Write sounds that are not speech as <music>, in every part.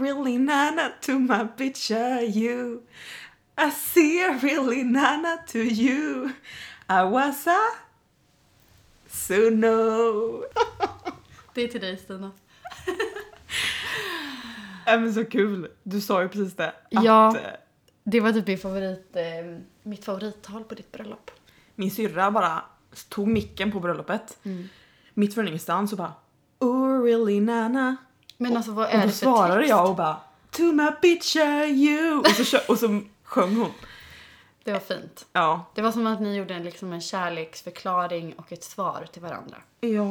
really nana to my picture you. I see a really nana to you. I was a so no. <laughs> Det är till dig Stina. Men så kul. Du sa ju precis det. Att, Ja. eh, Det var typ min favorit, eh, mitt favorittal på ditt bröllop. Min syrra bara tog micken på bröllopet. Mm. Mitt från ingenstans och bara Oh really nana. Men alltså vad Och är då det för svarade text? jag och bara To my picture you. Och så, och så sjöng hon. Det var fint. Ja. Det var som att ni gjorde en, liksom en kärleksförklaring och ett svar till varandra. Ja.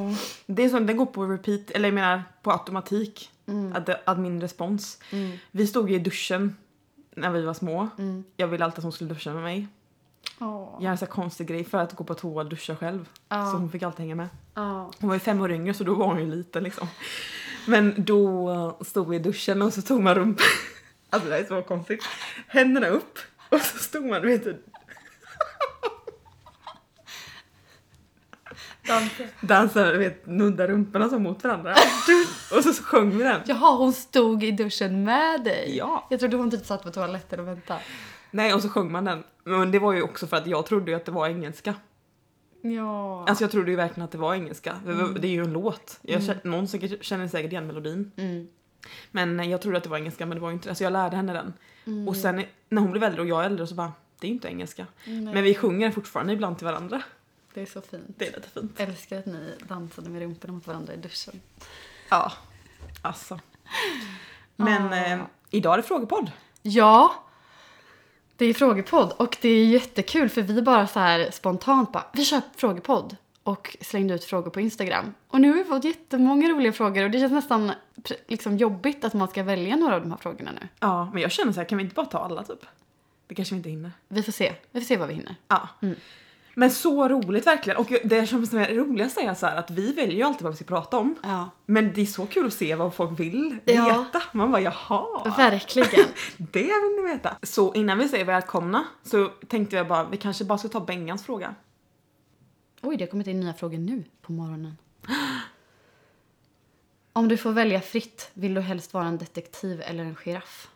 Det är som, den går på repeat, eller jag menar på automatik. Mm. Ad, ad min respons. Vi stod ju i duschen när vi var små. Mm. Jag ville alltid att hon skulle duscha med mig. Åh. Jag hade en sån konstig grej för att gå på toa och duscha själv. Ja. Så hon fick alltid hänga med. Ja. Hon var ju fem år yngre så då var hon ju liten liksom. Men då stod vi i duschen och så tog man rumpan. <laughs> Alltså det här är så konstigt. Händerna upp och så stod man vet du, Dansa. dansade, du vet, nudda rumporna så mot varandra. Och så sjöng vi den. Jaha, hon stod i duschen med dig? Ja. Jag trodde hon typ satt på toaletten och väntade. Nej och så sjöng man den. Men det var ju också för att jag trodde ju att det var engelska. Ja. Alltså jag trodde ju verkligen att det var engelska. Det var- Det är ju en låt. Jag känner, någon säkert, känner säkert igen melodin. Mm. Men jag trodde att det var engelska men det var ju inte det. Så jag lärde henne den. Mm. Och sen när hon blev äldre och jag äldre så bara, det är ju inte engelska. Men vi sjunger fortfarande ibland till varandra. Det är så fint. Det är lite fint. Älskar att ni dansade med rumporna mot varandra i duschen. Ja, alltså. Men Ah. eh, idag är det frågepodd. Ja, det är frågepodd och det är jättekul för vi bara så här spontant bara, vi kör frågepodd och slängde ut frågor på Instagram. Och nu har vi fått jättemånga roliga frågor och det känns nästan liksom jobbigt att man ska välja några av de här frågorna nu. Ja, men jag känner så här, kan vi inte bara ta alla typ? Det kanske vi inte hinner. Vi får se, vi får se vad vi hinner. Ja. Men så roligt verkligen. Och det som är roligast är så här att vi väljer ju alltid vad vi ska prata om. Ja, Men det är så kul att se vad folk vill Ja. veta. Man bara jaha. verkligen. <laughs> Det vill ni veta. Så innan vi säger välkomna så tänkte jag bara, vi kanske bara ska ta Bengans fråga. Oj, det har kommit in nya frågor nu på morgonen. Om du får välja fritt, vill du helst vara en detektiv eller en giraff?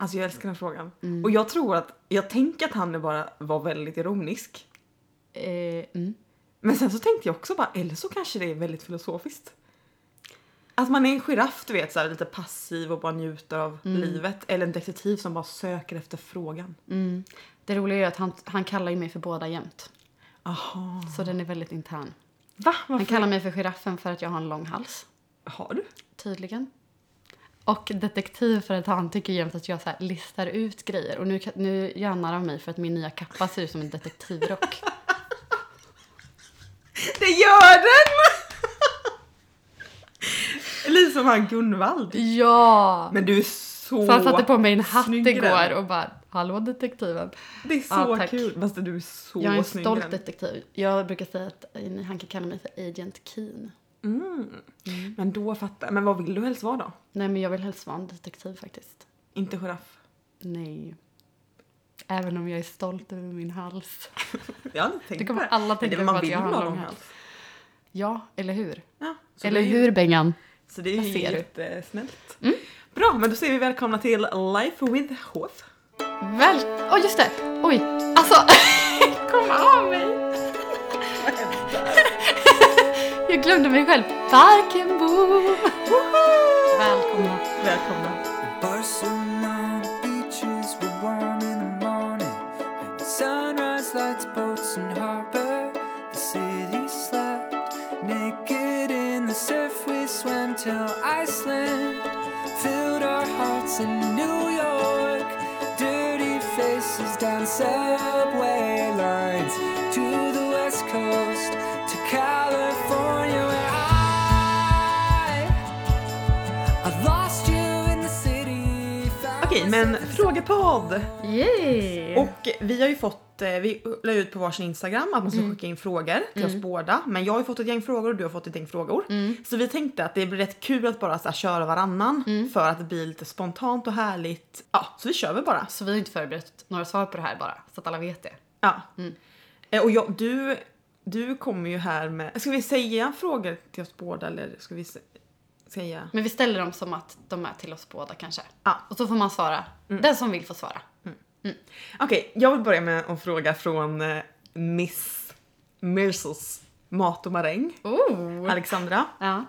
Alltså jag älskar den frågan. Mm. Och jag tror att, jag tänker att han bara var väldigt ironisk. Eh, mm. Men sen så tänkte jag också bara, eller så kanske det är väldigt filosofiskt. Att man är en giraff du vet, så här, lite passiv och bara njuter av livet. Eller en detektiv som bara söker efter frågan. Mm. Det roliga är att han, han kallar ju mig för båda jämt. Aha. Så den är väldigt intern. Va? Han kallar mig för giraffen för att jag har en lång hals. Har du? Tydligen. Och detektiv för att han tycker jämt att jag så listar ut grejer. Och nu, nu gör han mig för att min nya kappa ser ut som en detektivrock. Det gör den! Lite som han Gunvald. ja! Men du är så Så han satte på mig en hatt snygg igår och bara Hallå detektiven. Det är så Ja, kul. Fast du är så Jag är en snygg stolt detektiv. Jag brukar säga att han kan kalla mig för Agent Keen. Mm. Men då fattar. Men vad vill du helst vara då? Nej men jag vill helst vara en detektiv faktiskt. Inte giraff? Nej. Även om jag är stolt över min hals. <laughs> Jag har inte tänkt Det kommer alla tänka på att jag har lång lång hals. Ja, eller hur? Ja, eller är ju- hur Bengan? Så det är ju du? Mm. jättesnällt. Bra, men då säger vi välkomna till Life with Hof. Väl... Åh just det! Oj! Alltså! <laughs> Kom av mig! Jag glömde mig själv. Barkenbo! Välkomna. Välkomna. Barcelona beaches were warm in the morning. And the sunrise lights frågepodd! Yay! Och vi har ju fått, eh, vi la ut på varsin Instagram att man ska skicka in frågor till oss båda. Men jag har ju fått ett gäng frågor och du har fått ett gäng frågor. Så vi tänkte att det blir rätt kul att bara så här, köra varannan för att det blir lite spontant och härligt. Ja, så vi kör väl bara. Så vi har inte förberett några svar på det här bara, så att alla vet det. Ja. Eh, Och jag, du, du kommer ju här med, ska vi säga frågor till oss båda eller ska vi se, säga. Men vi ställer dem som att de är till oss båda kanske. Ja. Och så får man svara. Den som vill får svara. Okej, jag vill börja med en fråga från eh, Miss Mirsos Mat och maräng, Oh. Alexandra. Ja.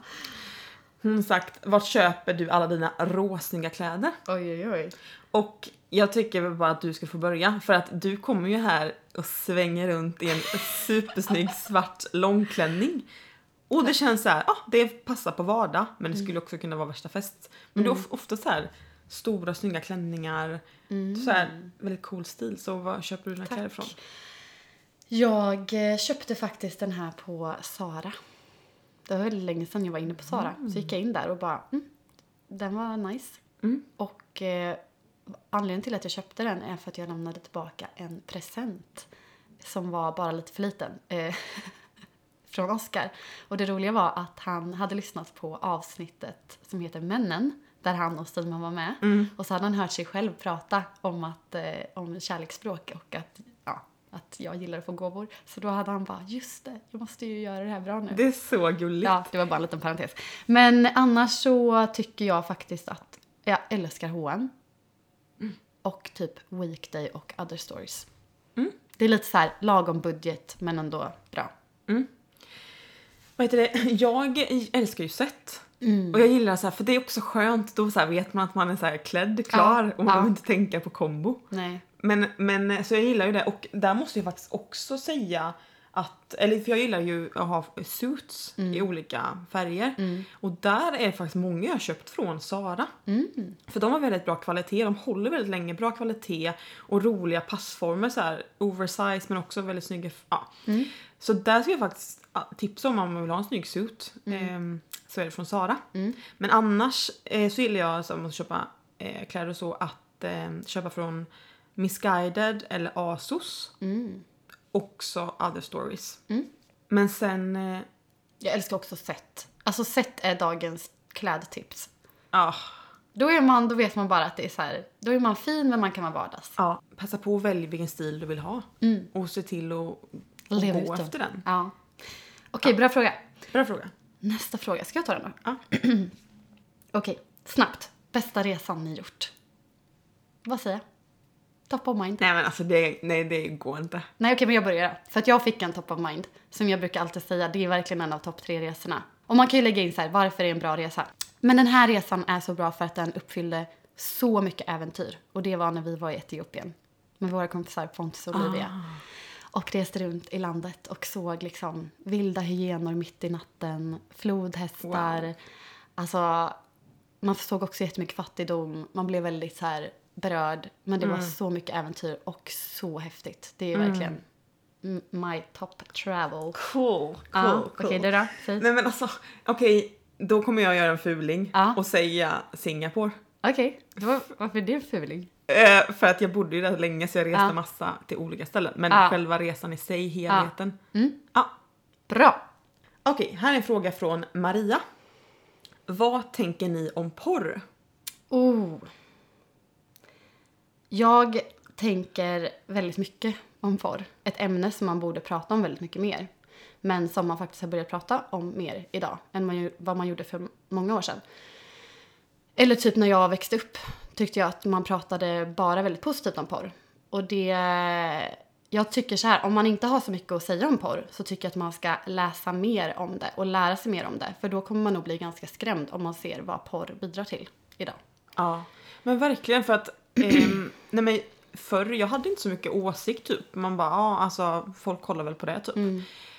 Hon sagt, vart köper du alla dina råsnygga kläder? Oj, oj, oj. Och jag tycker bara att du ska få börja för att du kommer ju här och svänger runt i en supersnygg svart långklänning. Och det känns så här, ja det passar på vardag men det skulle också kunna vara värsta fest. Men det är of- ofta så här stora snygga klänningar, så här väldigt cool stil. Så var köper du dina kläder ifrån? Jag eh, köpte faktiskt den här på Sara. Det var väldigt länge sedan jag var inne på Sara. Så gick jag in där och bara, mm, den var nice. Mm. Och eh, anledningen till att jag köpte den är för att jag lämnade tillbaka en present som var bara lite för liten. Eh, <laughs> från Oscar. Och det roliga var att han hade lyssnat på avsnittet som heter Männen. Där han och Stilman var med. Och så hade han hört sig själv prata om, att, eh, om kärleksspråk och att, ja, att jag gillar att få gåvor. Så då hade han bara, just det, jag måste ju göra det här bra nu. Det är så gulligt. Ja, det var bara en liten parentes. Men annars så tycker jag faktiskt att jag älskar H&M Och typ Weekday och Other Stories. Det är lite så här lagom budget men ändå bra. Vad heter det? <laughs> Jag älskar ju set. Och jag gillar så här, för det är också skönt, då så här vet man att man är så klädd, klar Ja, och man ja. behöver inte tänka på kombo. Nej. Men, men så jag gillar ju det och där måste jag faktiskt också säga att, eller för jag gillar ju att ha suits i olika färger. Och där är det faktiskt många jag har köpt från Sara. För de har väldigt bra kvalitet, de håller väldigt länge, bra kvalitet och roliga passformer så här oversize men också väldigt snygga. Ja. Så där ska jag faktiskt ja, tipsa om om man vill ha en snygg suit. ehm, så är det från Sara. Men annars eh, så gillar jag som att köpa eh, kläder så att eh, köpa från Missguided eller Asos. Också Other Stories. Men sen, eh, Jag älskar också set. Alltså set är dagens klädtips. ja, Då är man, då vet man bara att det är så här, då är man fin men man kan vara vardags. ja, passa på att välja vilken stil du vill ha. Och se till att att Lev gå efter den. Ja. Okej, bra fråga. Bra fråga. Nästa fråga. Ska jag ta den då? Ja. <clears throat> Okej, snabbt. Bästa resan ni gjort? Vad säger jag? Top of mind. Nej men alltså det, nej, det går inte. Nej okej men jag börjar. För att jag fick en top of mind. Som jag brukar alltid säga, det är verkligen en av topp tre resorna. Och man kan ju lägga in så här, varför är det en bra resa? Men den här resan är så bra för att den uppfyllde så mycket äventyr. Och det var när vi var i Etiopien. Med våra kompisar Pontus och Olivia. Och reste runt i landet och såg liksom vilda hyenor mitt i natten, flodhästar. Wow. Alltså, man såg också jättemycket fattigdom. Man blev väldigt så här berörd. Men det var så mycket äventyr och så häftigt. Det är verkligen m- my top travel. Cool, cool, Ja, cool. Okej, du då? Säg. Nej men alltså, okej, då kommer jag göra en fuling Ja. och säga Singapore. Okej, var, varför är det en fuling? Eh, för att jag bodde ju där länge så jag reste Ja. massa till olika ställen. Men Ja. själva resan i sig, helheten. Mm. Ja. Bra! Okej, här är en fråga från Maria. Vad tänker ni om porr? Oh. Jag tänker väldigt mycket om porr. Ett ämne som man borde prata om väldigt mycket mer. Men som man faktiskt har börjat prata om mer idag än man, vad man gjorde för många år sedan. Eller typ när jag växte upp tyckte jag att man pratade bara väldigt positivt om porr. Och det... Jag tycker så här, om man inte har så mycket att säga om porr så tycker jag att man ska läsa mer om det och lära sig mer om det. För då kommer man nog bli ganska skrämd om man ser vad porr bidrar till idag. Ja, men verkligen för att ehm, <clears throat> nej men förr, jag hade inte så mycket åsikt typ. Man bara, ja alltså folk kollar väl på det typ.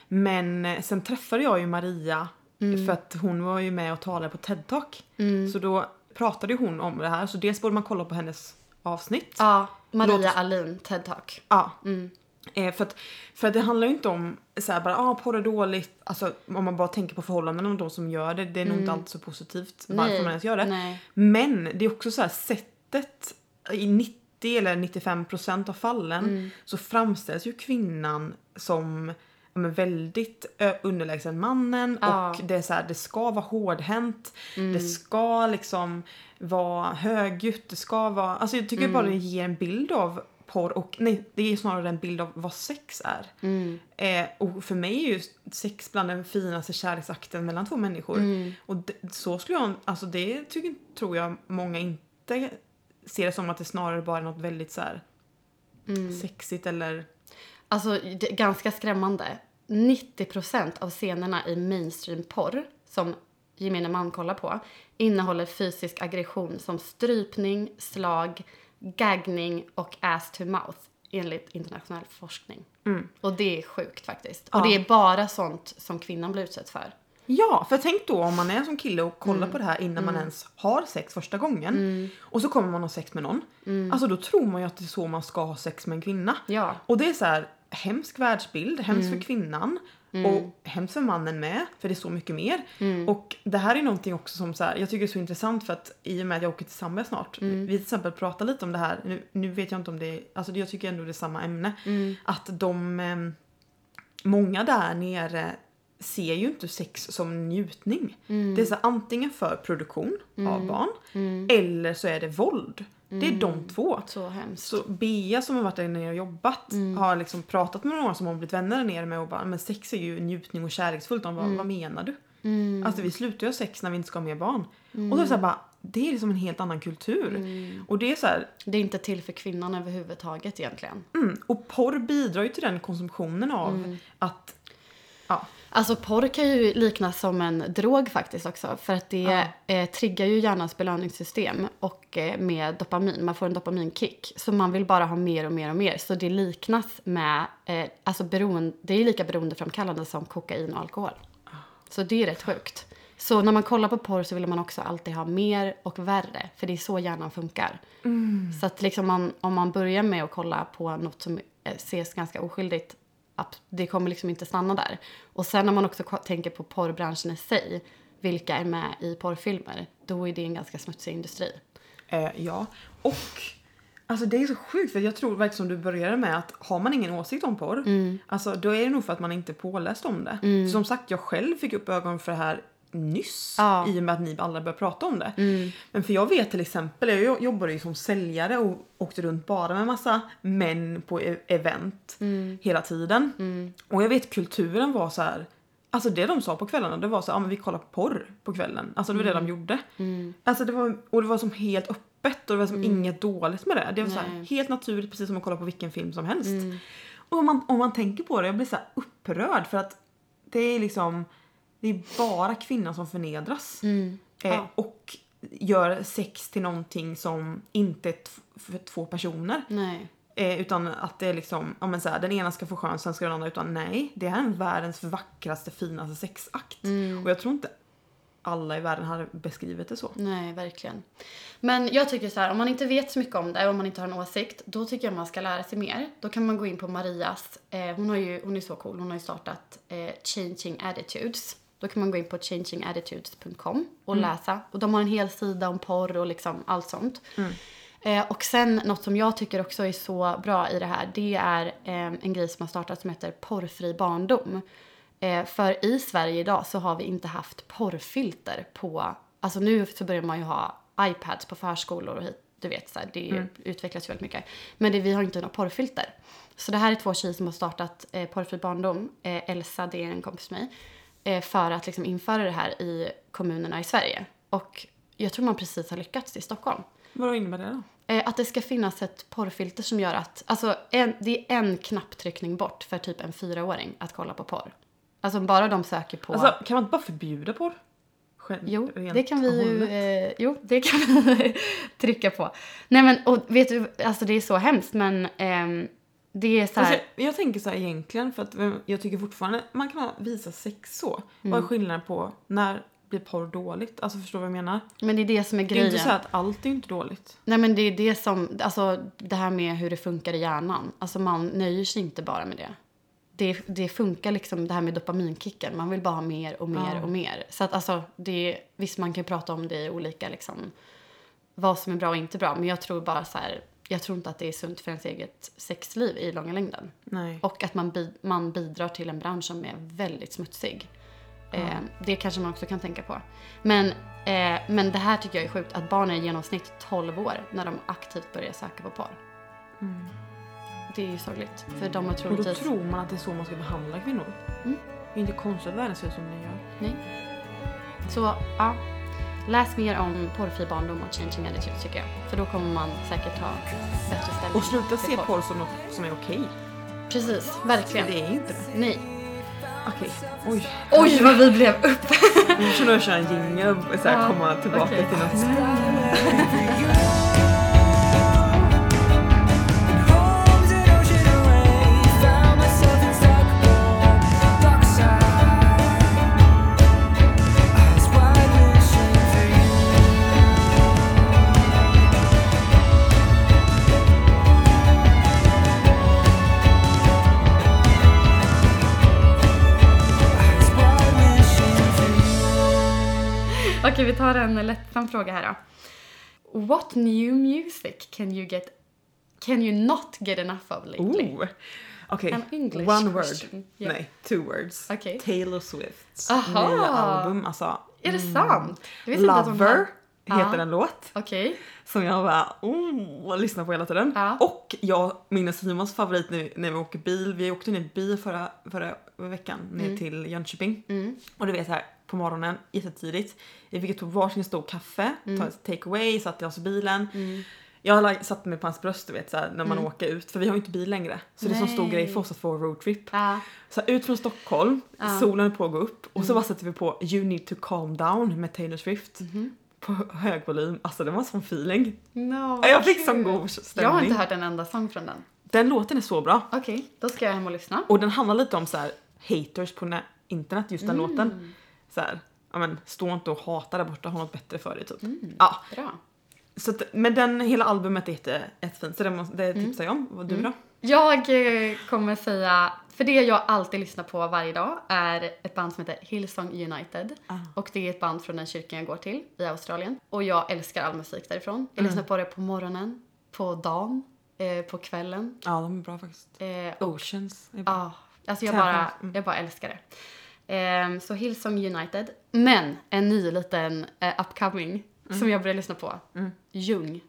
Men eh, sen träffade jag ju Maria för att hon var ju med och talade på TED-talk. Så då pratade hon om det här så dels borde man kolla på hennes avsnitt. Ja, Maria Låt- Alin, TED Talk. Ja. Eh, för, att, för att det handlar ju inte om så här bara, ah, porr är dåligt. Alltså om man bara tänker på förhållanden och de som gör det. Det är nog inte alltid så positivt varför man ens gör det. Nej. Men det är också så här sättet i 90 eller 95 procent av fallen Mm. så framställs ju kvinnan som men väldigt underlägsen mannen Ja. och det är så här, det ska vara hårdhänt. Mm. Det ska liksom vara högljutt. Det ska vara, alltså jag tycker bara Mm. det ger en bild av porr och nej, det är snarare en bild av vad sex är. Mm. Eh, och för mig är ju sex bland den finaste kärleksakten mellan två människor. Mm. Och det, så skulle jag, alltså det tycker, tror jag många inte ser det som att det snarare bara är något väldigt så här Mm. sexigt eller Alltså ganska skrämmande. 90% av scenerna i mainstream-porr som gemene man kollar på innehåller fysisk aggression som strypning, slag, gaggning och ass to mouth enligt internationell forskning. Och det är sjukt faktiskt. Och Ja. det är bara sånt som kvinnan blir utsatt för. Ja, för tänk då om man är som kille och kollar Mm. på det här innan man ens har sex första gången. Och så kommer man ha sex med någon. Alltså då tror man ju att det är så man ska ha sex med en kvinna. Mm. Ja. Och det är så här hemsk världsbild, hemskt Mm. för kvinnan. Och hemskt för mannen med, för det är så mycket mer. Mm. Och det här är någonting också som så här, jag tycker är så intressant för att i och med att jag åker till Zambia snart. Mm. Vi till exempel pratar lite om det här, nu, nu vet jag inte om det är, alltså jag tycker ändå det är samma ämne. Mm. Att de, eh, många där nere ser ju inte sex som njutning. Mm. Det är så antingen för produktion av barn eller så är det våld. Det är de två. Så hemskt. Så Bea som har varit där nere och jobbat har liksom pratat med några som har blivit vänner där nere med och bara men sex är ju njutning och kärleksfullt. De bara, vad menar du? Alltså vi slutar ju ha sex när vi inte ska ha mer barn. Och då är det så bara, det är liksom en helt annan kultur. Och det är så här, Det är inte till för kvinnan överhuvudtaget egentligen. mm, och porr bidrar ju till den konsumtionen av att, ja, Alltså porr kan ju liknas som en drog faktiskt också. För att det eh, triggar ju hjärnans belöningssystem och eh, med dopamin. Man får en dopaminkick. Så man vill bara ha mer och mer och mer. Så det liknas med, eh, alltså beroende, det är lika beroendeframkallande som kokain och alkohol. Så det är rätt sjukt. Så när man kollar på porr så vill man också alltid ha mer och värre. För det är så hjärnan funkar. Så att liksom man, om man börjar med att kolla på något som eh, ses ganska oskyldigt, det kommer liksom inte stanna där. Och sen när man också tänker på porrbranschen i sig, vilka är med i porrfilmer, då är det en ganska smutsig industri. Eh, ja, och alltså det är så sjukt för jag tror verkligen som du började med att har man ingen åsikt om porr, alltså då är det nog för att man inte är påläst om det. För som sagt, jag själv fick upp ögonen för det här nyss Ja. i och med att ni alla började prata om det. Men för jag vet till exempel, jag jobbade ju som säljare och åkte runt bara med massa män på e- event hela tiden. Och jag vet kulturen var så här. Alltså det de sa på kvällarna det var så ja men vi kollar porr på kvällen. Alltså det var det de gjorde. Alltså det var, och det var som helt öppet och det var som inget dåligt med det. Det var så här, Nej. helt naturligt precis som att kolla på vilken film som helst. Och om man, om man tänker på det, jag blir så upprörd för att det är liksom, det är bara kvinnan som förnedras. Eh, Ja. Och gör sex till någonting som inte är för två personer. Nej. Eh, utan att det är liksom, ja men så här, den ena ska få chans, sen ska den andra. Utan nej, det här är världens vackraste, finaste sexakt. Och jag tror inte alla i världen hade beskrivit det så. Nej, verkligen. Men jag tycker så här, om man inte vet så mycket om det om man inte har en åsikt, då tycker jag man ska lära sig mer. Då kan man gå in på Marias, eh, hon, har ju, hon är så cool, hon har ju startat eh, Changing Attitudes. Då kan man gå in på changingattitudes.com och läsa. Och de har en hel sida om porr och liksom allt sånt. Eh, och sen något som jag tycker också är så bra i det här, det är eh, en grej som har startat som heter porrfri barndom. Eh, för i Sverige idag så har vi inte haft porrfilter på, alltså nu så börjar man ju ha iPads på förskolor och hit, du vet så här, det utvecklas ju väldigt mycket. Men det, vi har inte några porrfilter. Så det här är två tjejer som har startat eh, Porrfri barndom, eh, Elsa, det är en kompis med mig, för att liksom införa det här i kommunerna i Sverige. Och jag tror man precis har lyckats i Stockholm. Vad innebär det då? Eh, att det ska finnas ett porrfilter som gör att, alltså en, det är en knapptryckning bort för typ en fyraåring att kolla på porr. Alltså bara de söker på... Alltså kan man inte bara förbjuda porr? Jo, det kan vi ju, eh, jo, det kan <laughs> vi trycka på. Nej men, och vet du, alltså det är så hemskt men ehm, det är så här, Alltså, jag, jag tänker så här egentligen för att jag tycker fortfarande man kan visa sex så. Vad Mm. är skillnaden på när blir porr dåligt? Alltså förstår du vad jag menar? men det är det som är Det är grejen. inte så att allt är inte dåligt. Nej men det är det som, alltså det här med hur det funkar i hjärnan. Alltså man nöjer sig inte bara med det. Det, det funkar liksom det här med dopaminkicken. Man vill bara ha mer och mer Ja. och mer. Så att alltså, det, visst man kan prata om det i olika liksom, vad som är bra och inte bra. Men jag tror bara så här, jag tror inte att det är sunt för ens eget sexliv i långa längden. Nej. Och att man, bi, man bidrar till en bransch som är väldigt smutsig. Eh, det kanske man också kan tänka på. Men, eh, men det här tycker jag är sjukt, att barn är i genomsnitt 12 år när de aktivt börjar söka på porr. det är ju sorgligt. För de har Och då troligtvis... tror man att det är så man ska behandla kvinnor. Mm. Det är inte konstigt att världen ser ut som den gör. Nej. Så ja, läs mer om porrfri barndom och changing attitudes tycker jag. För då kommer man säkert ha bättre ställning. Och sluta se porr som något som är okej. Precis, För verkligen. det är inte det. Nej. Okej, oj. Oj vad vi blev upp! Nu känner jag köra en jingel och så här komma tillbaka okej. till något. <laughs> Okej, vi tar en lättsam fråga här då. What new music can you get... Can you not get enough of lately? Oh. Okej, An English one word. question. Yeah. Nej, two words. Okej. Taylor Swifts Aha. nya album. Alltså, Är det sant? Jag visste inte att hon Lover hade- heter Ja. en låt. Okej. Som jag bara oh, lyssnar på hela tiden. Ja. Och jag, min och Simons favorit nu när vi åker bil, vi åkte ner bil förra, förra veckan ner till Jönköping. Mm. Och du vet här på morgonen jättetidigt. Vi fick ta varsin stor kaffe, Mm. ta ett take away, satte oss i bilen. Jag har lagt- satt mig på hans bröst du vet så här, när man åker ut för vi har ju inte bil längre. Så det är en sån stor Mm. Nej. grej för oss att få roadtrip. Ja. Så här, ut från Stockholm, Ja. solen är på att gå upp och Mm. så bara sätter vi på You need to calm down med Taylor Swift. Mhm. På hög volym. Alltså det var en sån feeling. No, Jag fick kul. sån god Jag har stämning. inte hört en enda sång från den. Den låten är så bra. Okej, då ska jag hem och lyssna. Och den handlar lite om så här haters på internet, just den Mm. låten. Så här, ja men stå inte och hata där borta, ha något bättre för dig typ. Mm. Ja, Bra. så att, men den, hela albumet är jätte, jättefint så det, måste, det Mm. tipsar jag om. Vad du då? Jag eh, kommer säga, för det jag alltid lyssnar på varje dag är ett band som heter Hillsong United. Ah. Och det är ett band från den kyrkan jag går till i Australien. Och jag älskar all musik därifrån. Jag Mm. lyssnar på det på morgonen, på dagen, eh, på kvällen. Ja, de är bra faktiskt. Eh, Oceans är bra. Ja, alltså jag bara, mm. jag bara älskar det. Ehm, så Hillsong United. Men en ny liten eh, upcoming som jag börjar lyssna på. Mm. Jung.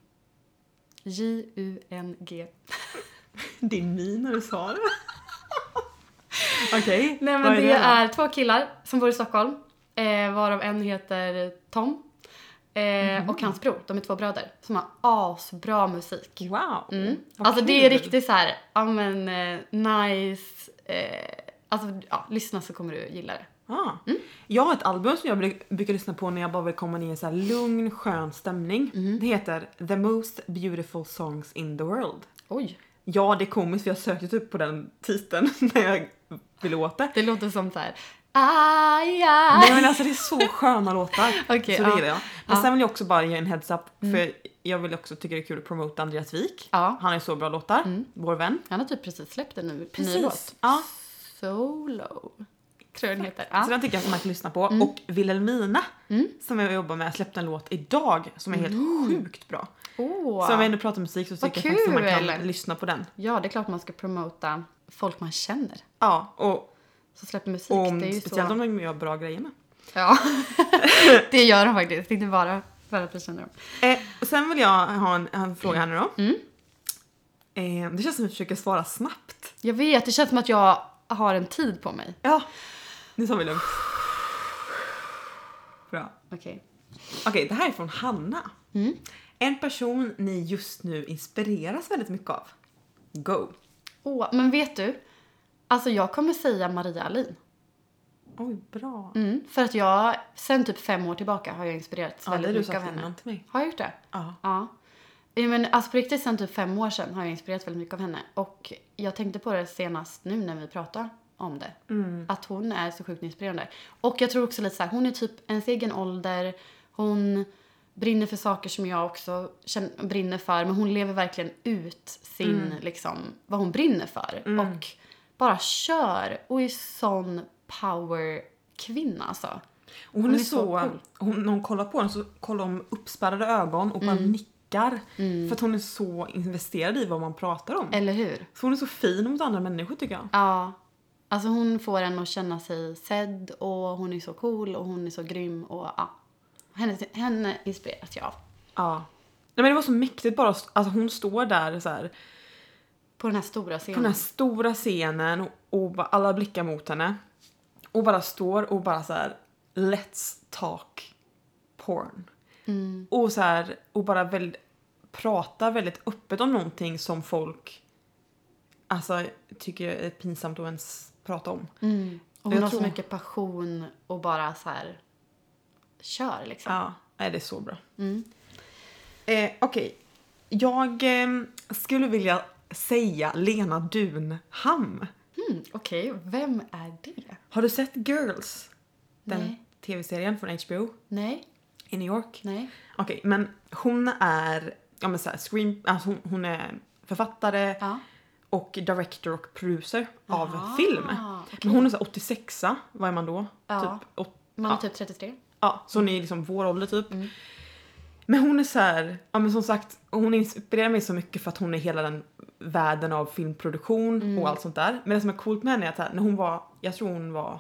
J-U-N-G. <laughs> Din min när du sa det. <laughs> Okej, Nej vad men det då? är två killar som bor i Stockholm. Eh, varav en heter Tom. Eh, Och hans bror. De är två bröder. Som har asbra musik. Wow. Mm. Alltså det är riktigt så här, ja men eh, nice. Eh, alltså ja, lyssna så kommer du gilla det. Ah. Mm. Jag har ett album som jag bruk- brukar lyssna på när jag bara vill komma ner i så här lugn, skön stämning. Mm. Det heter The Most Beautiful Songs in the World. Oj. Ja, det är komiskt för jag sökte typ på den titeln <laughs> när jag ville åt det. Det låter som så här. Aj, aj. Nej men alltså det är så sköna låtar. <laughs> Okej, så det ja. gillar jag. Men Ja. sen vill jag också bara ge en heads up för jag vill också tycka det är kul att promota Andreas Wik. Ja. Han har ju så bra låtar, vår vän. Han har typ precis släppt en ny, ny Precis. låt. Ja. Solo. Tror jag den heter. Så Ja. den tycker jag att man kan lyssna på. Och Wilhelmina som jag jobbar med släppte en låt idag som är helt sjukt bra. Åh. Så om vi ändå pratar musik så tycker jag faktiskt att man kan lyssna på den. Ja, det är klart man ska promota folk man känner. Ja, och, Som släpper musik. och det är ju speciellt så... om de gör bra grejer med. Ja. <laughs> det gör de faktiskt. Inte bara för att vi känner dem. Eh, och sen vill jag ha en, en fråga här nu då. Mm. Eh, det känns som att vi försöker svara snabbt. Jag vet, det känns som att jag har en tid på mig. Ja, nu tar vi lugnt. Bra. Okej. Okej, det här är från Hanna. Mm. En person ni just nu inspireras väldigt mycket av. Go. Åh, men vet du? Alltså jag kommer säga Maria Alin. Oj, bra. Mm, för att jag, sen typ fem år tillbaka har jag inspirerats Ja, väldigt mycket av henne. innan till mig. Har jag gjort det? Ja. Ja. Ja, Men alltså på riktigt sen typ fem år sedan har jag inspirerats väldigt mycket av henne. Och jag tänkte på det senast nu när vi pratade om det. Mm. Att hon är så sjukt inspirerande. Och jag tror också lite så här, hon är typ ens egen ålder. Hon brinner för saker som jag också känner, brinner för. Men hon lever verkligen ut sin, Mm. liksom, vad hon brinner för. Och bara kör. Och är sån power-kvinna alltså. Och hon, Hon är, är så, så cool. hon, när hon kollar på den så kollar hon med uppspärrade ögon och bara nickar. Mm. För att hon är så investerad i vad man pratar om. Eller hur? Så hon är så fin mot andra människor tycker jag. Ja. Alltså hon får en att känna sig sedd och hon är så cool och hon är så grym och ja. Henne, henne inspireras jag av. Ja. Nej men det var så mäktigt bara, alltså hon står där så här På den här stora på scenen. den här stora scenen och, och bara alla blickar mot henne. Och bara står och bara så här let's talk porn. Mm. Och så här, och bara väldigt, pratar väldigt öppet om någonting som folk alltså tycker är pinsamt att ens prata om. Mm. Och hon har så mycket passion och bara så här kör liksom. Ja, nej, det är så bra. Mm. Eh, Okej, jag eh, skulle vilja säga Lena Dunham. Mm, Okej, vem är det? Har du sett Girls? Den tv-serien från HBO Nej, i New York. nej. Okej, men hon är, ja men så här, screen, alltså hon, hon är författare Ja. och director och producer av Ah, film. okej. Men hon är så här 86 vad är man då? Ja. Typ, åt- Man är ja. typ 33. Ja, så hon är liksom vår ålder typ. Mm. Men hon är så här, ja men som sagt, hon inspirerar mig så mycket för att hon är hela den världen av filmproduktion Mm. och allt sånt där. Men det som är coolt med henne är att här, när hon var, jag tror hon var,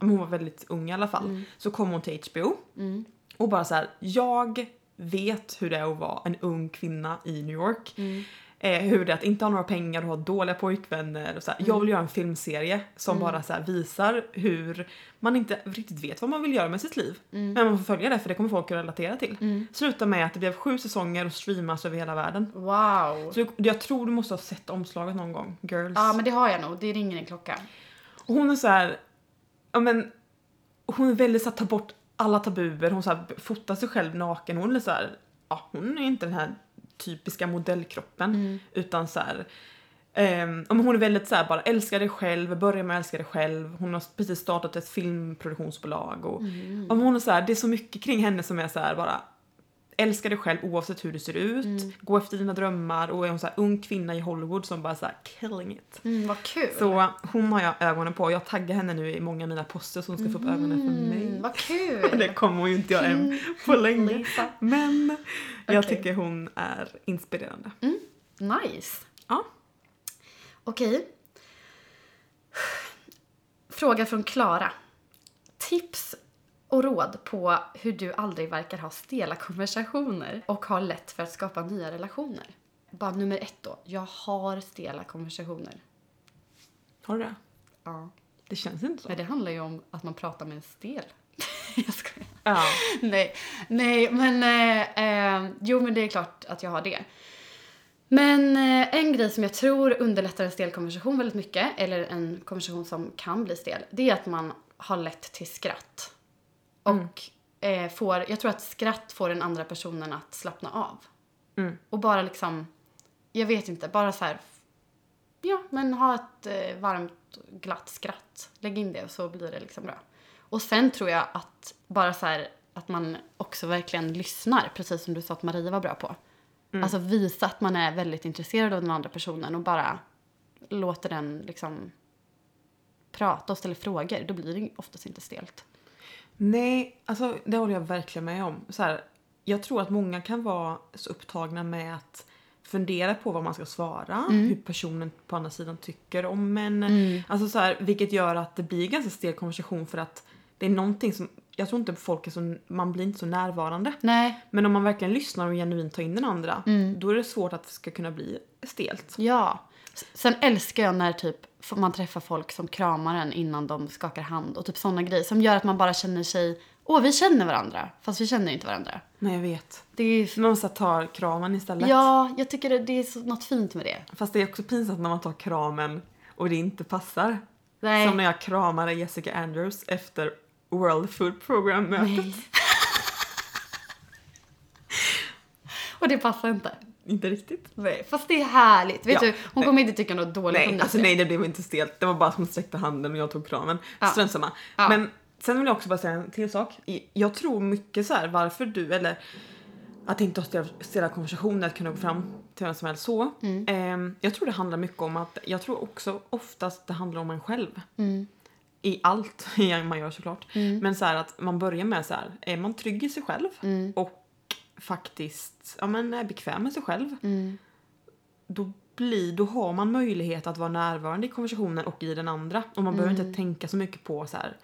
hon var väldigt ung i alla fall, så kom hon till HBO Mm. Och bara så här, jag vet hur det är att vara en ung kvinna i New York. Mm. Eh, hur det är att inte ha några pengar och ha dåliga pojkvänner. Och så här. Jag Mm. vill göra en filmserie som bara så visar hur man inte riktigt vet vad man vill göra med sitt liv. Mm. Men man får följa det för det kommer folk att relatera till. Sluta med att det blev sju säsonger och streamas över hela världen. Wow. Så jag tror du måste ha sett omslaget någon gång, Girls. Ja, men det har jag nog. Det ringer en klocka. Och hon är så här, ja men, hon är väldigt så här, ta bort alla tabuer, hon så här, fotar sig själv naken, hon är så här, ja hon är inte den här typiska modellkroppen utan så här, men hon är väldigt så här, bara älskar dig själv, börjar med att älska dig själv, hon har precis startat ett filmproduktionsbolag och ja, men hon är så här, det är så mycket kring henne som är så här bara älska dig själv oavsett hur du ser ut, gå efter dina drömmar och är en så här ung kvinna i Hollywood som bara så här killing it. Mm, vad kul. Så hon har jag ögonen på. Jag taggar henne nu i många av mina poster så hon ska få upp ögonen för Mm, mig. vad kul. <laughs> Det kommer hon ju inte göra än på länge. Men jag Okej. tycker hon är inspirerande. Nice. Ja. Okej. <sighs> Fråga från Klara. Tips och råd på hur du aldrig verkar ha stela konversationer och har lätt för att skapa nya relationer. Bara nummer ett då. Jag har stela konversationer. Har du det? Ja. Det känns inte så. Men det handlar ju om att man pratar med en stel. <laughs> jag skojar. Ja. Nej, nej, men eh, eh, jo, men det är klart att jag har det. Men eh, en grej som jag tror underlättar en stel konversation väldigt mycket, eller en konversation som kan bli stel, det är att man har lätt till skratt. Och eh, får, jag tror att skratt får den andra personen att slappna av. Mm. Och bara liksom, jag vet inte, bara så här, ja, men ha ett eh, varmt, glatt skratt. Lägg in det och så blir det liksom bra. Och sen tror jag att bara så här, att man också verkligen lyssnar, precis som du sa att Maria var bra på. Alltså visa att man är väldigt intresserad av den andra personen och bara låter den liksom prata och ställa frågor. Då blir det oftast inte stelt. Nej, alltså det håller jag verkligen med om. Så här, jag tror att många kan vara så upptagna med att fundera på vad man ska svara, hur personen på andra sidan tycker om en. Alltså så här, vilket gör att det blir ganska stel konversation för att det är någonting som, jag tror inte folk är så, man blir inte så närvarande. Nej, Men om man verkligen lyssnar och genuint tar in den andra, då är det svårt att det ska kunna bli stelt. ja. Sen älskar jag när typ man träffar folk som kramar en innan de skakar hand och typ sådana grejer som gör att man bara känner sig, åh vi känner varandra, fast vi känner inte varandra. Nej jag vet. Det är, Man här tar kramen istället. ja, jag tycker det, det är så, något fint med det. Fast det är också pinsamt när man tar kramen och det inte passar. Nej. Som när jag kramade Jessica Andrews efter World Food Program-mötet. <laughs> Och det passar inte. Inte riktigt. Nej, fast det är härligt. Vet Ja, du, hon nej. kommer inte tycka något dåligt om Nej, det. alltså nej det blev inte stelt. Det var bara att hon sträckte handen och jag tog kramen. Ja. Strunt samma. Ja. Men sen vill jag också bara säga en till sak. Jag tror mycket så här varför du, eller att inte ha stela, stela konversationer, att kunna gå fram till vem som helst så. Mm. Ehm, jag tror det handlar mycket om att, jag tror också oftast det handlar om en själv. Mm. I allt <laughs> man gör såklart. Men så här att man börjar med så här, är man trygg i sig själv Mm. och faktiskt ja, men är bekväm med sig själv. Mm. Då, blir, då har man möjlighet att vara närvarande i konversationen och i den andra. Och man behöver Mm. inte tänka så mycket på så här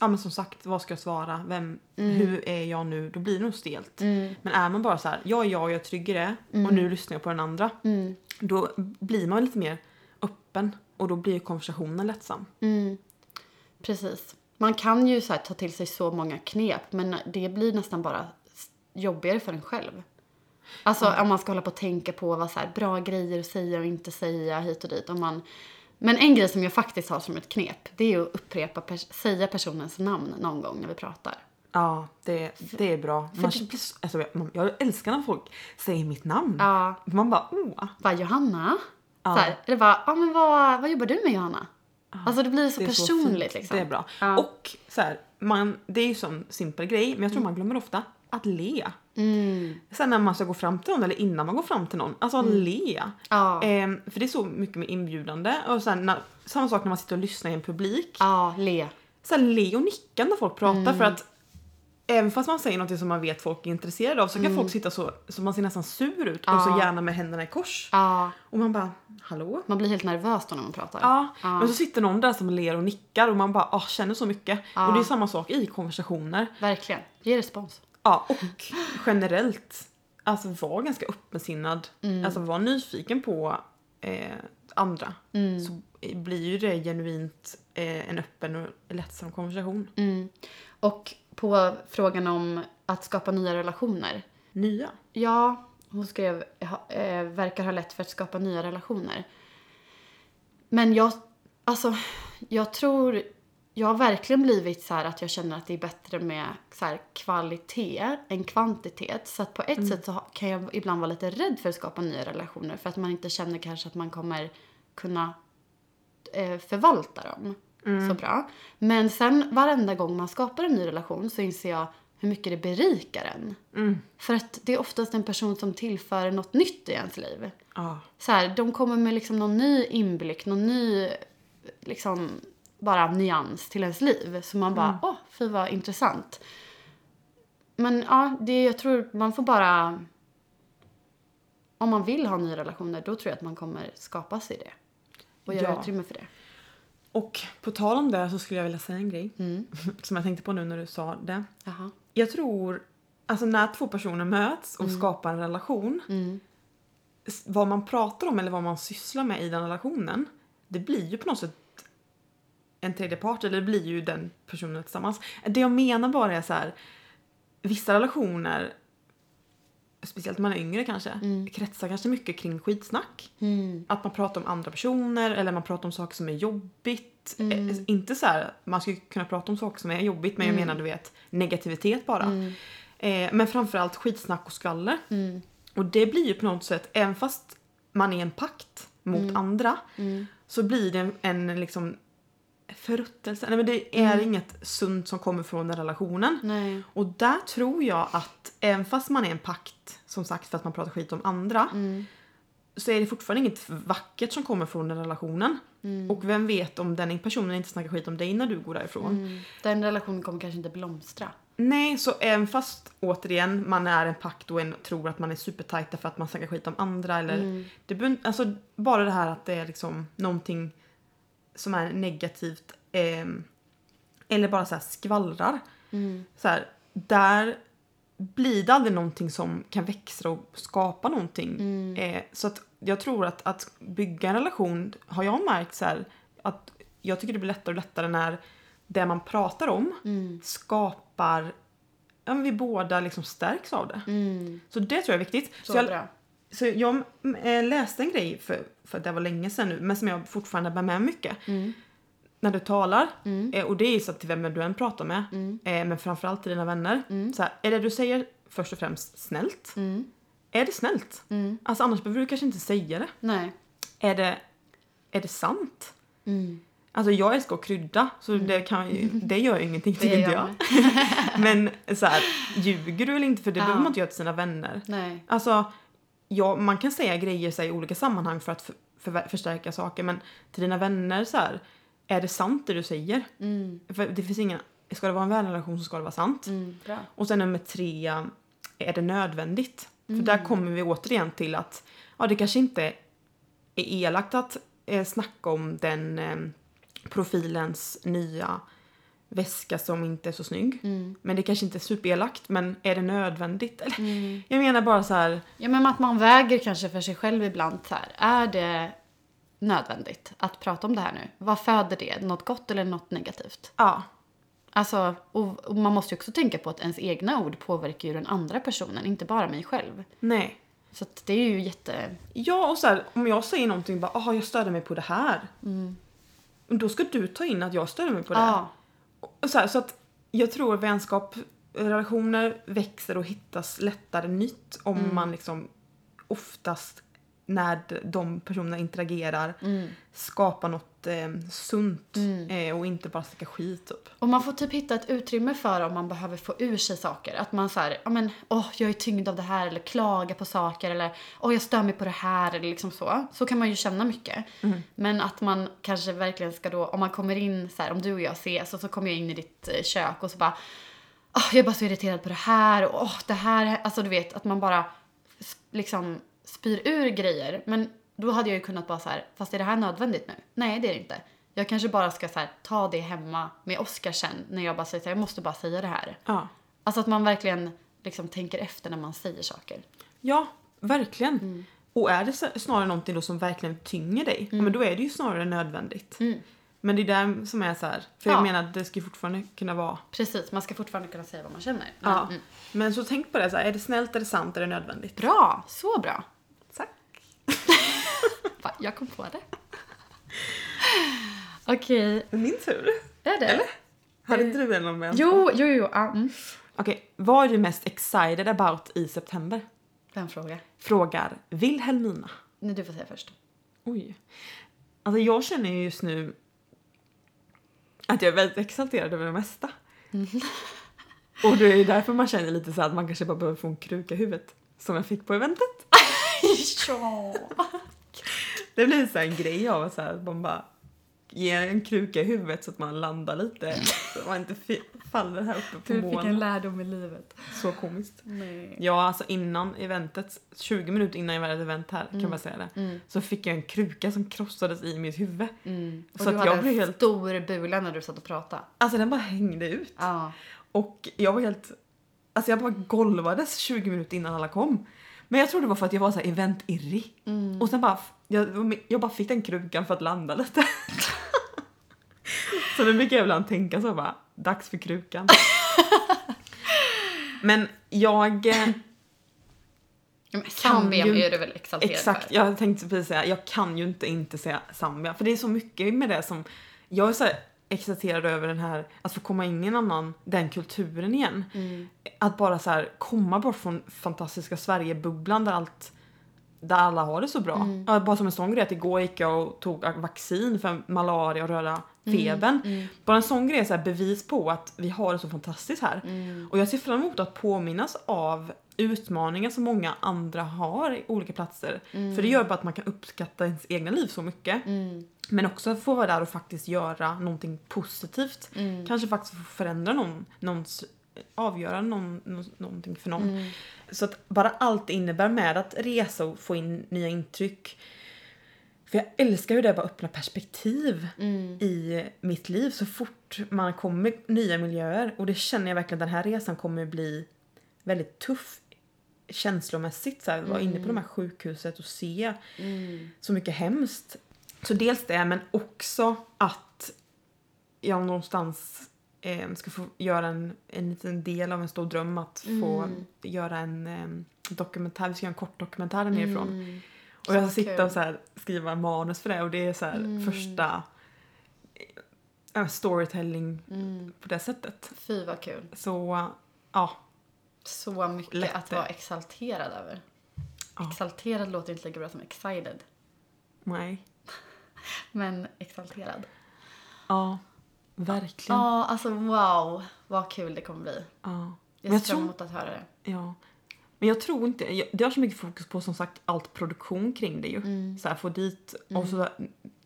ja men som sagt, vad ska jag svara? Vem, Mm. Hur är jag nu? Då blir det nog stelt. Men är man bara så här, jag är jag, jag är trygg i det och nu lyssnar jag på den andra. Mm. Då blir man lite mer öppen och då blir konversationen lättsam. Mm. Precis. Man kan ju så ta till sig så många knep men det blir nästan bara jobbigare för en själv. Alltså om man ska hålla på och tänka på vad så här, bra grejer att säga och inte säga hit och dit. Om man... Men en grej som jag faktiskt har som ett knep det är att upprepa, pers- säga personens namn någon gång när vi pratar. Ja, det, det är bra. Man så, alltså, jag, älskar när folk säger mitt namn. Ja, Man bara, åh. bara Johanna. Ja. Så här, eller bara, ja men vad, vad jobbar du med Johanna? Alltså det blir så Det personligt fint. liksom. Det är bra. Ja. Och så här, man, det är ju sån simpel grej, men jag tror man glömmer ofta att le. Mm. Sen när man ska gå fram till någon eller innan man går fram till någon, alltså le. Ja. Ehm, för det är så mycket med inbjudande. Och sen när, samma sak när man sitter och lyssnar i en publik. Ja, le. Så här, le och nicka när folk pratar Mm. för att Även fast man säger något som man vet folk är intresserade av så kan Mm. folk sitta så, så man ser nästan sur ut och så gärna med händerna i kors. Ja, Och man bara, hallå? man blir helt nervös då när man pratar. Ja, Ja. men så sitter någon där som ler och nickar och man bara ah, känner så mycket. Och det är samma sak i konversationer. Verkligen. Ge respons. Ja, och generellt, alltså var ganska öppensinnad. Mm. Alltså var nyfiken på eh, andra. Mm. Så blir ju det genuint eh, en öppen och lättsam konversation. Mm. Och på frågan om att skapa nya relationer. Nya. Ja, hon skrev ha, eh, verkar ha lätt för att skapa nya relationer. Men jag, alltså, jag tror, jag har verkligen blivit så att jag känner att det är bättre med så kvalitet än kvantitet. Så att på ett sätt så kan jag ibland vara lite rädd för att skapa nya relationer för att man inte känner kanske att man kommer kunna eh, förvalta dem så bra. Men sen varenda gång man skapar en ny relation så inser jag hur mycket det berikar en. För att det är oftast en person som tillför något nytt i ens liv. Ja. Så här, de kommer med liksom någon ny inblick, någon ny liksom bara nyans till ens liv. Så man bara, åh, fy vad intressant. Men ja, det, jag tror man får bara... Om man vill ha nya relationer, då tror jag att man kommer skapa sig det. Och göra Ja. utrymme för det. Och på tal om det så skulle jag vilja säga en grej. Mm. <laughs> Som jag tänkte på nu när du sa det. Jaha. Jag tror, alltså när två personer möts och skapar en relation. Mm. Vad man pratar om eller vad man sysslar med i den relationen. Det blir ju på något sätt en tredje part, eller det blir ju den personen tillsammans. Det jag menar bara är så här. Vissa relationer, speciellt när man är yngre kanske, kretsar kanske mycket kring skitsnack. Mm. Att man pratar om andra personer eller man pratar om saker som är jobbigt. Mm. Eh, Inte så här, man skulle kunna prata om saker som är jobbigt men jag menar du vet negativitet bara. Eh, men framförallt skitsnack och skvaller. Mm. Och det blir ju på något sätt, även fast man är en pakt mot Mm. andra så blir det en, en liksom förruttelse. Nej men det är inget sunt som kommer från den relationen. Nej. Och där tror jag att även fast man är en pakt, som sagt för att man pratar skit om andra, Mm. så är det fortfarande inget vackert som kommer från den relationen. Mm. Och vem vet om den personen inte snackar skit om dig när du går därifrån. Mm. Den relationen kommer kanske inte blomstra. Nej, så även fast återigen man är en pakt och en tror att man är supertajta för att man snackar skit om andra eller Mm. det, alltså bara det här att det är liksom någonting som är negativt ehm, eller bara så här skvallrar. Mm. Så här, där blir det aldrig någonting som kan växa och skapa någonting. Mm. Eh, så att jag tror att, att bygga en relation har jag märkt så här, att jag tycker det blir lättare och lättare när det man pratar om Mm. skapar Ja, men vi båda liksom stärks av det. Mm. Så det tror jag är viktigt. Så, Så, jag, bra. Så jag äh, läste en grej för, för det var länge sedan nu, men som jag fortfarande bär med mycket. Mm. När du talar, Mm. eh, och det är så att till vem du än pratar med, Mm. eh, men framförallt till dina vänner. Mm. Så här, är det du säger först och främst snällt? Mm. Är det snällt? Mm. Alltså annars behöver du kanske inte säga det. Nej. Är det, är det sant? Mm. Alltså jag älskar att krydda, så det, kan, ju- det gör ju ingenting tycker inte jag. <laughs> Men så här, ljuger du eller inte? För det Ja. behöver man inte göra till sina vänner. Nej. Alltså, ja, man kan säga grejer så här, i olika sammanhang för att för, för, förstärka saker, men till dina vänner så här, är det sant det du säger? Mm. För det finns inga, ska det vara en vänrelation så ska det vara sant. Mm. Och sen nummer tre, är det nödvändigt? Mm. För där kommer vi återigen till att ja, det kanske inte är elakt att eh, snacka om den eh, profilens nya väska som inte är så snygg. Mm. Men det kanske inte är superelakt, men är det nödvändigt? <laughs> Eller, Jag menar bara så här, Ja, men att man väger kanske för sig själv ibland så här. Är det nödvändigt att prata om det här nu? Vad föder det? Något gott eller något negativt? ja. Alltså, och, och man måste ju också tänka på att ens egna ord påverkar ju den andra personen, inte bara mig själv. Nej. Så att det är ju jätte... Ja, och så här, om jag säger någonting bara, aha, jag störde mig på det här. Då ska du ta in att jag störde mig på det. Ja. Så, här, så att jag tror vänskap, relationer växer och hittas lättare nytt om man liksom oftast när de personerna interagerar skapar något sunt eh, och inte bara snacka skit typ. Och man får typ hitta ett utrymme för om man behöver få ur sig saker. Att man såhär, ja men åh jag är tyngd av det här eller klaga på saker eller åh jag stör mig på det här eller liksom så. Så kan man ju känna mycket. Men att man kanske verkligen ska då, om man kommer in så här, om du och jag ses och så kommer jag in i ditt eh, kök och så bara åh jag är bara så irriterad på det här och åh det här, alltså du vet att man bara liksom spyr ur grejer. Men då hade jag ju kunnat bara så här, fast är det här nödvändigt nu? Nej, det är det inte. Jag kanske bara ska så här, ta det hemma med Oskar sen när jag bara säger så här, jag måste bara säga det här. Ja. Alltså att man verkligen liksom tänker efter när man säger saker. Ja, verkligen. Och är det snarare någonting då som verkligen tynger dig, ja, men då är det ju snarare nödvändigt. Men det är där som är så här, för Ja. jag menar att det ska ju fortfarande kunna vara Precis, man ska fortfarande kunna säga vad man känner. Men, Ja. mm. Men så tänk på det, så här, är det snällt, är det sant, är det nödvändigt? Bra, så bra. Jag kom på det. <laughs> Okej, Min tur. är det? Eller? Hade inte du en om? Jo, jo, jo. Ja, mm. Okej, vad är du mest excited about i september? Vem frågar? Frågar Wilhelmina. Nej, du får säga först. Oj. Alltså jag känner ju just nu att jag är väldigt exalterad över det mesta. <laughs> Och det är därför man känner lite så att man kanske bara behöver få en kruka i huvudet. Som jag fick på eventet. <laughs> ja. Det blir så en grej av att så här, att man bara ger en kruka i huvudet så att man landar lite. Så man inte faller här uppe på Du fick en lärdom i livet. Så komiskt. Nej. Ja, alltså innan eventet, 20 minuter innan jag var ett event här, kan man säga det. Så fick jag en kruka som krossades i mitt huvud. Mm. Och Så du att hade jag en blev helt- stor bula när du satt och pratade. Alltså den bara hängde ut. Ja. Och jag var helt... Alltså jag bara golvades 20 minuter innan alla kom. Men jag tror det var för att jag var så här eventirrig. Och sen bara... Jag, jag bara fick den krukan för att landa lite. <laughs> så nu brukar jag ibland tänka så bara, dags för krukan. <laughs> Men jag... eh, men Zambia ju- är du väl exalterad Exakt, för? jag tänkte precis säga, jag kan ju inte inte säga Zambia. För det är så mycket med det som, jag är så här exalterad över den här, att få komma in i en annan, den kulturen igen. Mm. Att bara så här komma bort från fantastiska Sverigebubblan där allt, där alla har det så bra. Mm. Bara som en sån grej att igår gick jag och tog vaccin för malaria och röda Mm. febern. Bara en sån grej är så bevis på att vi har det så fantastiskt här. Mm. Och jag ser fram emot att påminnas av utmaningar som många andra har i olika platser. För det gör bara att man kan uppskatta ens egna liv så mycket. Mm. Men också få vara där och faktiskt göra någonting positivt. Mm. Kanske faktiskt få förändra någon, någons, avgöra någon, nå- någonting för någon. Mm. Så att bara allt det innebär med att resa och få in nya intryck. För jag älskar ju det bara öppna perspektiv Mm. i mitt liv så fort man kommer nya miljöer. Och det känner jag verkligen den här resan kommer bli väldigt tuff känslomässigt. Så här, vara inne på de här sjukhuset och se Mm. så mycket hemskt. Så dels det, men också att jag någonstans eh, ska få göra en, en liten del av en stor dröm att få Mm. göra en eh, dokumentär. Vi ska göra en kort dokumentär nerifrån. Mm. Och jag ska sitta och så här, skriva manus för det och det är så här första eh, storytelling Mm. på det sättet. Fy vad kul. Så ja, Så mycket Lätt att vara exalterad över. Ja. Exalterad låter inte lika bra som excited. nej. <laughs> Men exalterad. Ja, verkligen. Ja, alltså wow. Vad kul det kommer bli. Ja. Jag ser fram emot att höra det. Ja. Men jag tror inte, det har så mycket fokus på som sagt allt produktion kring det ju. Så här, få dit och så...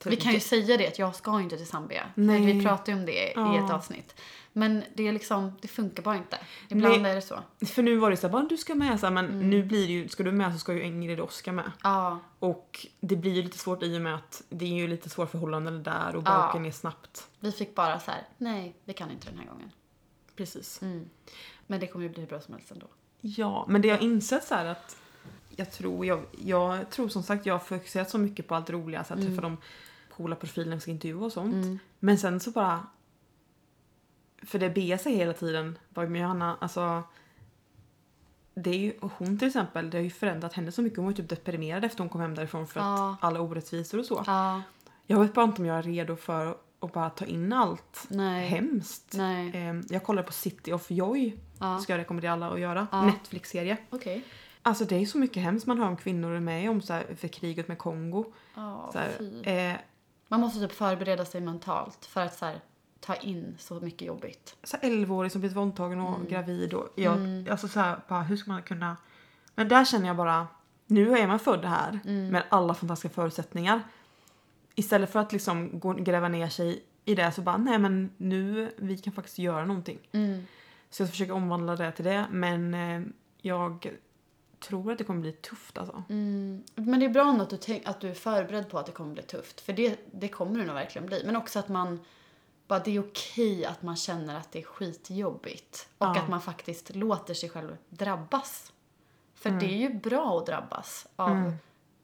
Vi kan ju säga det att jag ska inte till Zambia. Nej. Vi pratade ju om det i Ja. ett avsnitt. Men det är liksom, det funkar bara inte. Ibland Nej. är det så. För nu var det så här, bara du ska med så här, men Mm. nu blir det ju, ska du med så ska ju Ingrid och Oskar med. Ja, Och det blir ju lite svårt i och med att det är ju lite svåra förhållanden där och Ja. baken är snabbt. vi fick bara så här, nej, vi kan inte den här gången. Precis. Mm. Men det kommer ju bli hur bra som helst ändå. Ja, men det jag har insett så här att jag tror, jag, jag tror som sagt jag har fokuserat så mycket på allt roliga, så att träffa de coola profilerna, ska intervjua och sånt. Men sen så bara för det Bea säger hela tiden, bara med Johanna, alltså det är ju, hon till exempel, det har ju förändrat henne så mycket. Hon var ju typ deprimerad efter hon kom hem därifrån för Ja. att alla orättvisor och så. Ja, Jag vet bara inte om jag är redo för att bara ta in allt nej. hemskt. Nej. Ehm, Jag kollar på City of Joy, Ja. ska jag rekommendera alla att göra. Ja. Netflix-serie. Okej. Alltså det är så mycket hemskt man hör om kvinnor är med om så här, för kriget med Kongo. Ja, Så här, eh, Man måste typ förbereda sig mentalt för att så här, ta in så mycket jobbigt. så här 11-årig som blivit våldtagen och Mm. gravid. Och jag, Alltså så här, bara, hur ska man kunna... Men där känner jag bara, nu är man född här Mm. med alla fantastiska förutsättningar. Istället för att liksom gå, gräva ner sig i det så bara, nej men nu, vi kan faktiskt göra någonting. Mm. Så jag försöker omvandla det till det, men eh, jag tror att det kommer bli tufft alltså. Mm. Men det är bra att du, tänk, att du är förberedd på att det kommer bli tufft. För det, det kommer det nog verkligen bli. Men också att man bara det är okej att man känner att det är skitjobbigt. Och Ja. att man faktiskt låter sig själv drabbas. För Mm. det är ju bra att drabbas av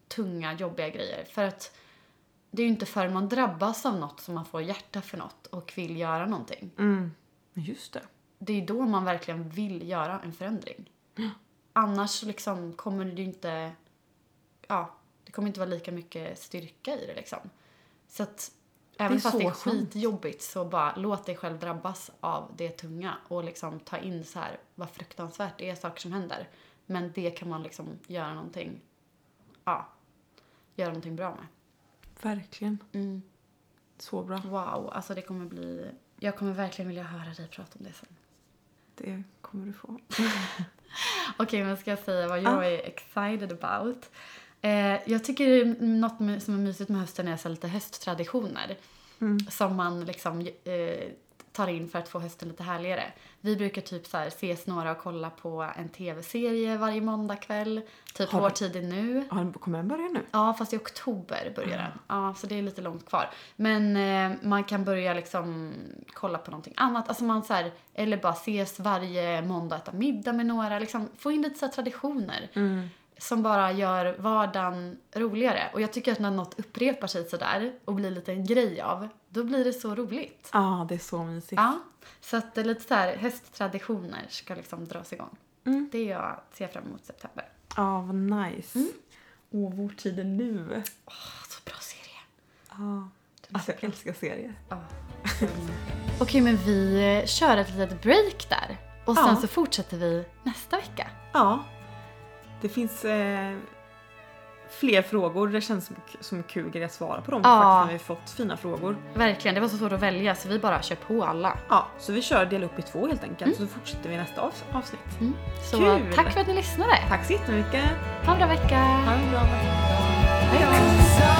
tunga, jobbiga grejer. För att det är ju inte förrän man drabbas av något som man får hjärta för något och vill göra någonting. Mm. Just det. Det är då man verkligen vill göra en förändring. Annars liksom kommer det ju inte... Ja, det kommer inte vara lika mycket styrka i det liksom. Så att även fast det är skitjobbigt så bara låt dig själv drabbas av det tunga och liksom ta in så här vad fruktansvärt det är saker som händer. Men det kan man liksom göra någonting, ja, göra någonting bra med. Verkligen. Mm. Så bra. Wow, alltså det kommer bli, jag kommer verkligen vilja höra dig prata om det sen. Det kommer du få. <laughs> Okej, men ska jag säga vad jag är excited about? Eh, jag tycker något som är mysigt med hösten är så lite hösttraditioner. Som man liksom eh, tar in för att få hösten lite härligare. Vi brukar typ så här ses några och kolla på en tv-serie varje måndagkväll. Typ Har Vår tid är nu. Ja, kommer den börja nu? Ja, fast i oktober börjar den. Ja, så det är lite långt kvar. Men eh, man kan börja liksom kolla på någonting annat. Alltså man så här, eller bara ses varje måndag och äta middag med några. Liksom få in lite så traditioner. Som bara gör vardagen roligare. Och jag tycker att när något upprepar sig sådär och blir lite en grej av, då blir det så roligt. Ja, det är så mysigt. Ja, så att det är lite så här hösttraditioner ska liksom dras igång. Mm. Det är jag ser fram emot september. Ja, vad nice. Mm. Åh, vår tid är nu. Åh, så bra serie. Ja. Alltså jag älskar serier. Ja. <laughs> Okej, men vi kör ett litet break där. Och sen så fortsätter vi nästa vecka. Ja. Det finns eh, fler frågor. Det känns som, kul grej att svara på dem Ja. faktiskt när vi har fått fina frågor. Verkligen, det var så svårt att välja så vi bara kör på alla. Ja, så vi kör del upp i två helt enkelt. Så fortsätter vi nästa avs- avsnitt. Mm. Så Kul. tack för att ni lyssnade. Tack så jättemycket. Ha en bra vecka. Ha en bra vecka. Hej då.